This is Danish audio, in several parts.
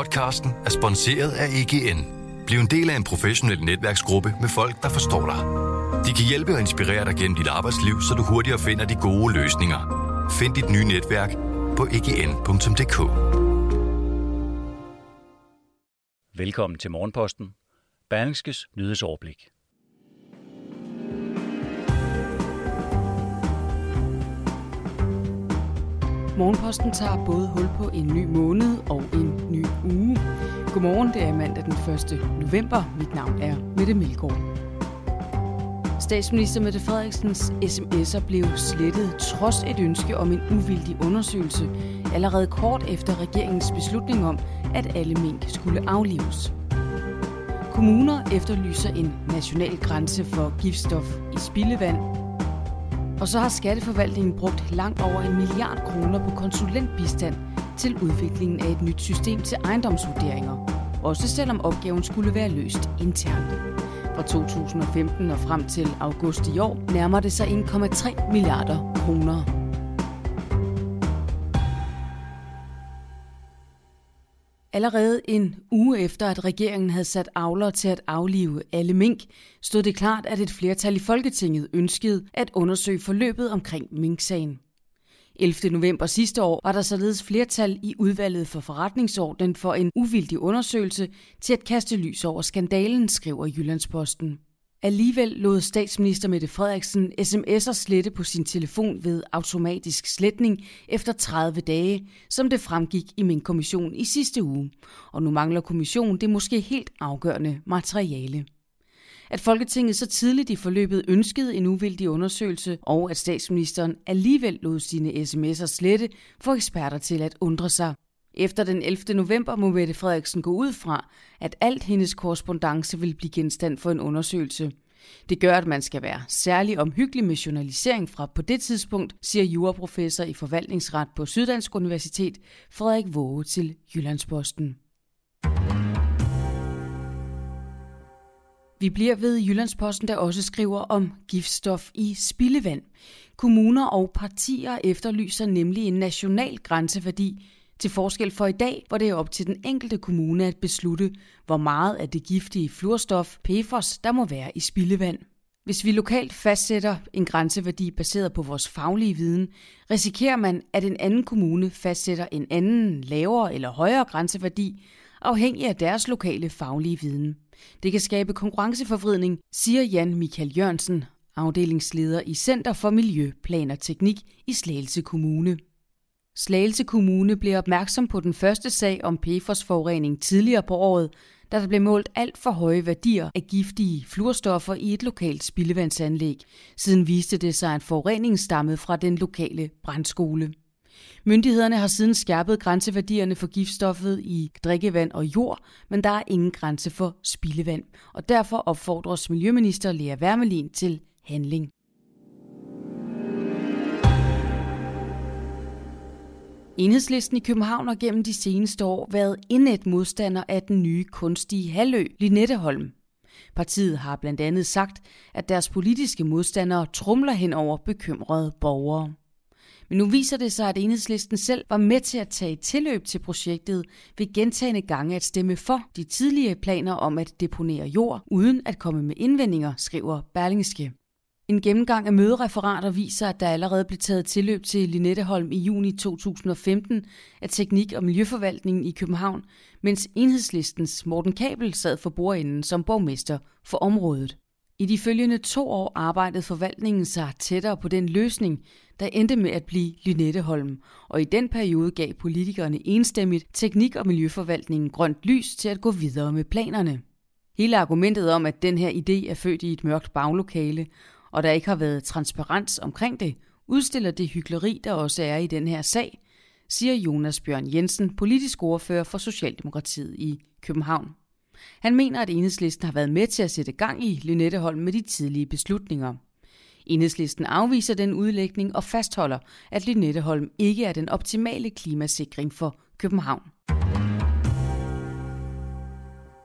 Podcasten er sponsoreret af EGN. Bliv en del af en professionel netværksgruppe med folk, der forstår dig. De kan hjælpe og inspirere dig gennem dit arbejdsliv, så du hurtigere finder de gode løsninger. Find dit nye netværk på egn.dk. Velkommen til Morgenposten. Berlingskes nyhedsoverblik. Morgenposten tager både hul på en ny måned og en ny uge. Godmorgen, det er mandag den 1. november. Mit navn er Mette Melgaard. Statsminister Mette Frederiksens sms'er blev slettet trods et ønske om en uvildig undersøgelse, allerede kort efter regeringens beslutning om, at alle mink skulle aflives. Kommuner efterlyser en national grænse for giftstof i spildevand og så har Skatteforvaltningen brugt langt over en milliard kroner på konsulentbistand til udviklingen af et nyt system til ejendomsvurderinger. Også selvom opgaven skulle være løst internt. Fra 2015 og frem til august i år nærmer det sig 1,3 milliarder kroner. Allerede en uge efter, at regeringen havde sat avler til at aflive alle mink, stod det klart, at et flertal i Folketinget ønskede at undersøge forløbet omkring minksagen. 11. november sidste år var der således flertal i udvalget for forretningsordenen for en uvildig undersøgelse til at kaste lys over skandalen, skriver Jyllandsposten. Alligevel lod statsminister Mette Frederiksen sms'er slette på sin telefon ved automatisk sletning efter 30 dage, som det fremgik i min kommission i sidste uge. Og nu mangler kommissionen det måske helt afgørende materiale. At Folketinget så tidligt i forløbet ønskede en uvildig undersøgelse, og at statsministeren alligevel lod sine sms'er slette, får eksperter til at undre sig. Efter den 11. november må Mette Frederiksen gå ud fra, at alt hendes korrespondence vil blive genstand for en undersøgelse. Det gør, at man skal være særlig omhyggelig med journalisering fra på det tidspunkt, siger juraprofessor i forvaltningsret på Syddansk Universitet, Frederik Våge til Jyllandsposten. Vi bliver ved Jyllandsposten, der også skriver om giftstof i spildevand. Kommuner og partier efterlyser nemlig en national grænseværdi til forskel for i dag, hvor det er op til den enkelte kommune at beslutte, hvor meget af det giftige fluorstof PFOS, der må være i spildevand. Hvis vi lokalt fastsætter en grænseværdi baseret på vores faglige viden, risikerer man, at en anden kommune fastsætter en anden, lavere eller højere grænseværdi, afhængig af deres lokale faglige viden. Det kan skabe konkurrenceforvridning, siger Jan Michael Jørgensen, afdelingsleder i Center for Miljø, Plan og Teknik i Slagelse Kommune. Slagelse Kommune blev opmærksom på den første sag om PFOS-forurening tidligere på året, da der blev målt alt for høje værdier af giftige fluorstoffer i et lokalt spildevandsanlæg. Siden viste det sig, at forureningen stammede fra den lokale brandskole. Myndighederne har siden skærpet grænseværdierne for giftstoffet i drikkevand og jord, men der er ingen grænse for spildevand, og derfor opfordres Miljøminister Lea Wermelin til handling. Enhedslisten i København har gennem de seneste år været indet modstander af den nye kunstige halvø, Linetteholm. Partiet har blandt andet sagt, at deres politiske modstandere trumler hen over bekymrede borgere. Men nu viser det sig, at enhedslisten selv var med til at tage tilløb til projektet ved gentagende gange at stemme for de tidligere planer om at deponere jord, uden at komme med indvendinger, skriver Berlingske. En gennemgang af mødereferater viser, at der allerede blev taget tilløb til Linetteholm i juni 2015 af Teknik- og Miljøforvaltningen i København, mens enhedslistens Morten Kabel sad for bordenden som borgmester for området. I de følgende to år arbejdede forvaltningen sig tættere på den løsning, der endte med at blive Lynetteholm, og i den periode gav politikerne enstemmigt Teknik- og Miljøforvaltningen grønt lys til at gå videre med planerne. Hele argumentet om, at den her idé er født i et mørkt baglokale, og der ikke har været transparens omkring det, udstiller det hyggeleri, der også er i den her sag, siger Jonas Bjørn Jensen, politisk ordfører for Socialdemokratiet i København. Han mener, at enhedslisten har været med til at sætte gang i Lynetteholm med de tidlige beslutninger. Enhedslisten afviser den udlægning og fastholder, at Lynetteholm ikke er den optimale klimasikring for København.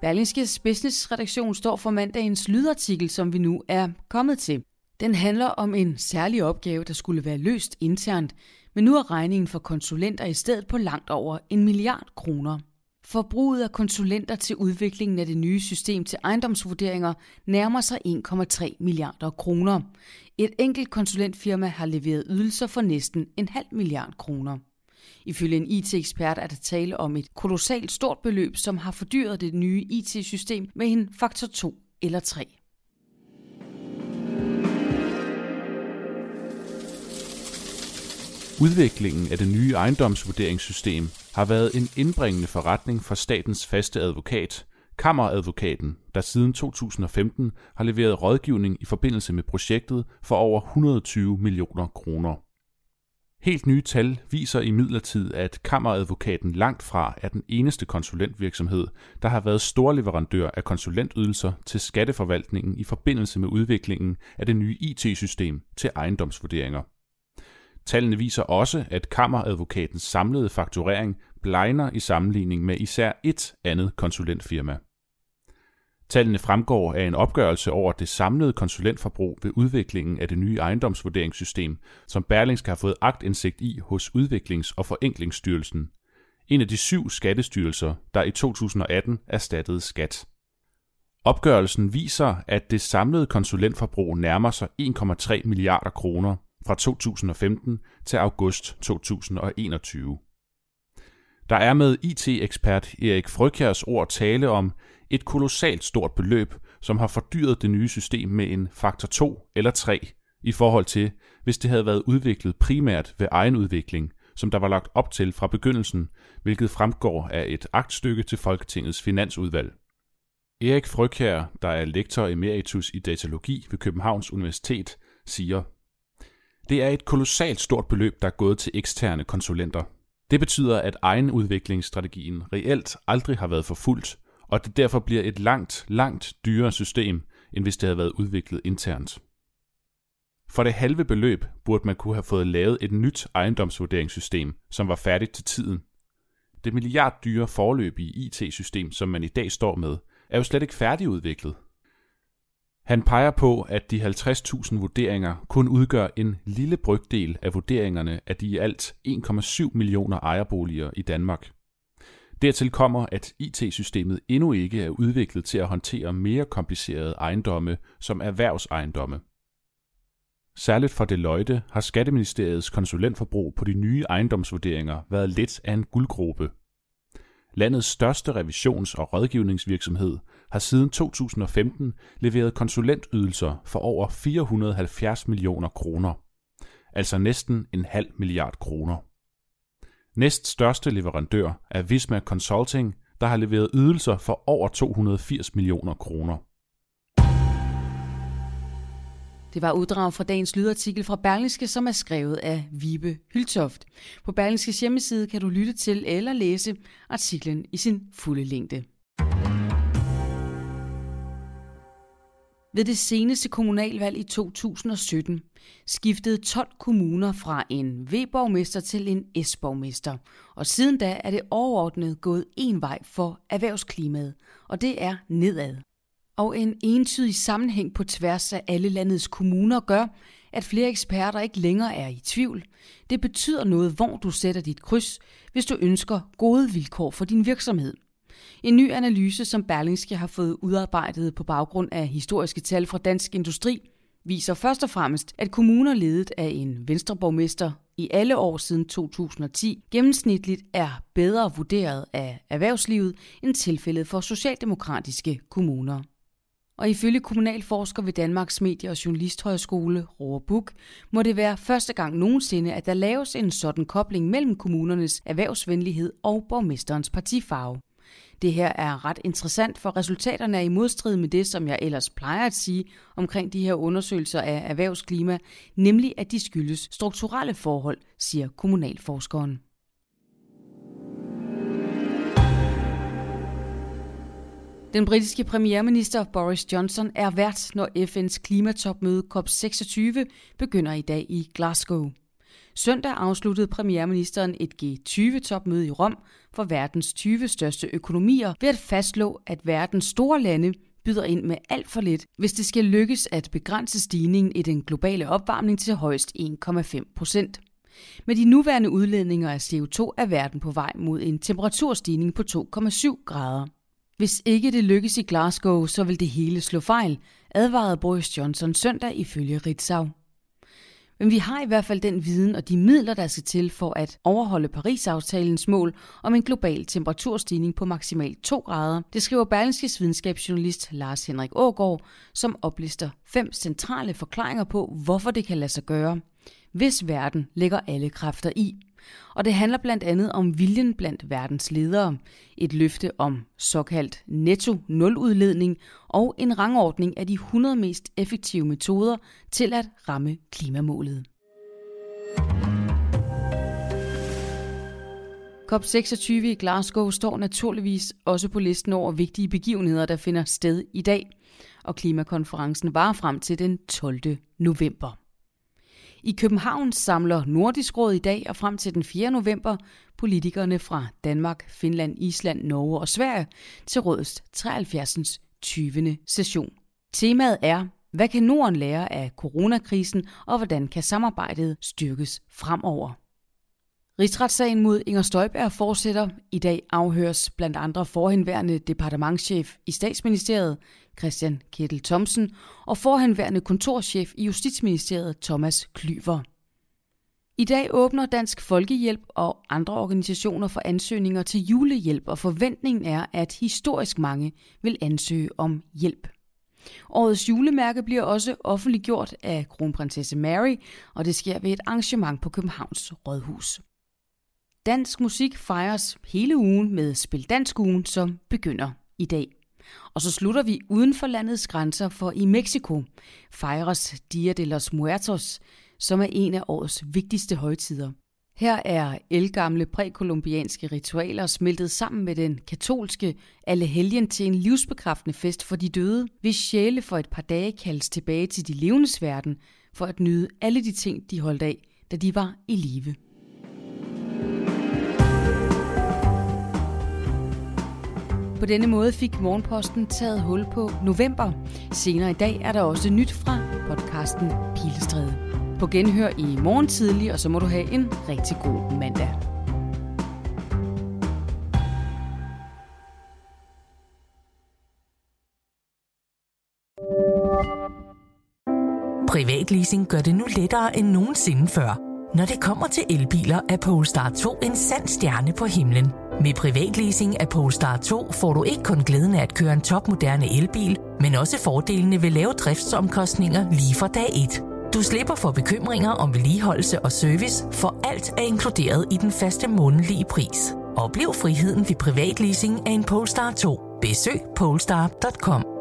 Berlingskes businessredaktion står for mandagens lydartikel, som vi nu er kommet til. Den handler om en særlig opgave, der skulle være løst internt, men nu er regningen for konsulenter i stedet på langt over en milliard kroner. Forbruget af konsulenter til udviklingen af det nye system til ejendomsvurderinger nærmer sig 1,3 milliarder kroner. Et enkelt konsulentfirma har leveret ydelser for næsten en halv milliard kroner. Ifølge en IT-ekspert er der tale om et kolossalt stort beløb, som har fordyret det nye IT-system med en faktor 2 eller 3. Udviklingen af det nye ejendomsvurderingssystem har været en indbringende forretning for statens faste advokat, Kammeradvokaten, der siden 2015 har leveret rådgivning i forbindelse med projektet for over 120 millioner kroner. Helt nye tal viser imidlertid, at Kammeradvokaten langt fra er den eneste konsulentvirksomhed, der har været storleverandør af konsulentydelser til skatteforvaltningen i forbindelse med udviklingen af det nye IT-system til ejendomsvurderinger. Tallene viser også, at kammeradvokatens samlede fakturering blegner i sammenligning med især et andet konsulentfirma. Tallene fremgår af en opgørelse over det samlede konsulentforbrug ved udviklingen af det nye ejendomsvurderingssystem, som Berlingske har fået agtindsigt i hos Udviklings- og Forenklingsstyrelsen, en af de syv skattestyrelser, der i 2018 erstattede skat. Opgørelsen viser, at det samlede konsulentforbrug nærmer sig 1,3 milliarder kroner, fra 2015 til august 2021. Der er med IT-ekspert Erik Frøkjærs ord tale om et kolossalt stort beløb, som har fordyret det nye system med en faktor 2 eller 3 i forhold til, hvis det havde været udviklet primært ved egen udvikling, som der var lagt op til fra begyndelsen, hvilket fremgår af et aktstykke til Folketingets finansudvalg. Erik Frøkjær, der er lektor emeritus i datalogi ved Københavns Universitet, siger, det er et kolossalt stort beløb, der er gået til eksterne konsulenter. Det betyder, at egenudviklingsstrategien reelt aldrig har været forfulgt, og at det derfor bliver et langt, langt dyrere system, end hvis det havde været udviklet internt. For det halve beløb burde man kunne have fået lavet et nyt ejendomsvurderingssystem, som var færdigt til tiden. Det milliarddyre forløbige IT-system, som man i dag står med, er jo slet ikke færdigudviklet, han peger på, at de 50.000 vurderinger kun udgør en lille brygdel af vurderingerne af de i alt 1,7 millioner ejerboliger i Danmark. Dertil kommer, at IT-systemet endnu ikke er udviklet til at håndtere mere komplicerede ejendomme som erhvervsejendomme. Særligt for Deloitte har Skatteministeriets konsulentforbrug på de nye ejendomsvurderinger været lidt af en guldgruppe – Landets største revisions- og rådgivningsvirksomhed har siden 2015 leveret konsulentydelser for over 470 millioner kroner, altså næsten en halv milliard kroner. Næst største leverandør er Visma Consulting, der har leveret ydelser for over 280 millioner kroner. Det var uddrag fra dagens lydartikel fra Berlingske, som er skrevet af Vibe Hyltoft. På Berlingskes hjemmeside kan du lytte til eller læse artiklen i sin fulde længde. Ved det seneste kommunalvalg i 2017 skiftede 12 kommuner fra en V-borgmester til en S-borgmester, og siden da er det overordnet gået en vej for erhvervsklimaet, og det er nedad. Og en entydig sammenhæng på tværs af alle landets kommuner gør, at flere eksperter ikke længere er i tvivl. Det betyder noget, hvor du sætter dit kryds, hvis du ønsker gode vilkår for din virksomhed. En ny analyse, som Berlingske har fået udarbejdet på baggrund af historiske tal fra Dansk Industri, viser først og fremmest, at kommuner ledet af en venstreborgmester i alle år siden 2010 gennemsnitligt er bedre vurderet af erhvervslivet end tilfældet for socialdemokratiske kommuner. Og ifølge kommunalforsker ved Danmarks Medie- og Journalisthøjskole, Roar Buk, må det være første gang nogensinde, at der laves en sådan kobling mellem kommunernes erhvervsvenlighed og borgmesterens partifarve. Det her er ret interessant, for resultaterne er i modstrid med det, som jeg ellers plejer at sige omkring de her undersøgelser af erhvervsklima, nemlig at de skyldes strukturelle forhold, siger kommunalforskeren. Den britiske premierminister Boris Johnson er vært, når FN's klimatopmøde COP26 begynder i dag i Glasgow. Søndag afsluttede premierministeren et G20-topmøde i Rom for verdens 20 største økonomier ved at fastslå, at verdens store lande byder ind med alt for lidt, hvis det skal lykkes at begrænse stigningen i den globale opvarmning til højst 1,5 procent. Med de nuværende udledninger af CO2 er verden på vej mod en temperaturstigning på 2,7 grader. Hvis ikke det lykkes i Glasgow, så vil det hele slå fejl, advarede Boris Johnson søndag ifølge Ritzau. Men vi har i hvert fald den viden og de midler, der skal til for at overholde Paris-aftalens mål om en global temperaturstigning på maksimalt 2 grader. Det skriver Berlingskes videnskabsjournalist Lars Henrik Ågård, som oplister fem centrale forklaringer på, hvorfor det kan lade sig gøre, hvis verden lægger alle kræfter i. Og det handler blandt andet om viljen blandt verdens ledere, et løfte om såkaldt netto nuludledning og en rangordning af de 100 mest effektive metoder til at ramme klimamålet. COP26 i Glasgow står naturligvis også på listen over vigtige begivenheder, der finder sted i dag, og klimakonferencen var frem til den 12. november. I København samler Nordisk Råd i dag og frem til den 4. november politikerne fra Danmark, Finland, Island, Norge og Sverige til rådets 73. 20. session. Temaet er, hvad kan Norden lære af coronakrisen, og hvordan kan samarbejdet styrkes fremover? Rigsretssagen mod Inger Støjberg fortsætter. I dag afhøres blandt andre forhenværende departementschef i statsministeriet, Christian Kettel Thomsen, og forhenværende kontorchef i Justitsministeriet, Thomas Klyver. I dag åbner Dansk Folkehjælp og andre organisationer for ansøgninger til julehjælp, og forventningen er, at historisk mange vil ansøge om hjælp. Årets julemærke bliver også offentliggjort af kronprinsesse Mary, og det sker ved et arrangement på Københavns Rådhus. Dansk musik fejres hele ugen med Spil Dansk Ugen, som begynder i dag. Og så slutter vi uden for landets grænser, for i Mexico fejres Dia de los Muertos, som er en af årets vigtigste højtider. Her er elgamle prækolumbianske ritualer smeltet sammen med den katolske Allehelgen til en livsbekræftende fest for de døde, hvis sjæle for et par dage kaldes tilbage til de levendes verden for at nyde alle de ting, de holdt af, da de var i live. På denne måde fik Morgenposten taget hul på november. Senere i dag er der også nyt fra podcasten Pilestræde. På genhør i morgen tidlig, og så må du have en rigtig god mandag. Privatleasing gør det nu lettere end nogensinde før. Når det kommer til elbiler, er Polestar 2 en sand stjerne på himlen – med privatleasing af Polestar 2 får du ikke kun glæden af at køre en topmoderne elbil, men også fordelene ved lave driftsomkostninger lige fra dag 1. Du slipper for bekymringer om vedligeholdelse og service, for alt er inkluderet i den faste månedlige pris. Oplev friheden ved privatleasing af en Polestar 2. Besøg polestar.com.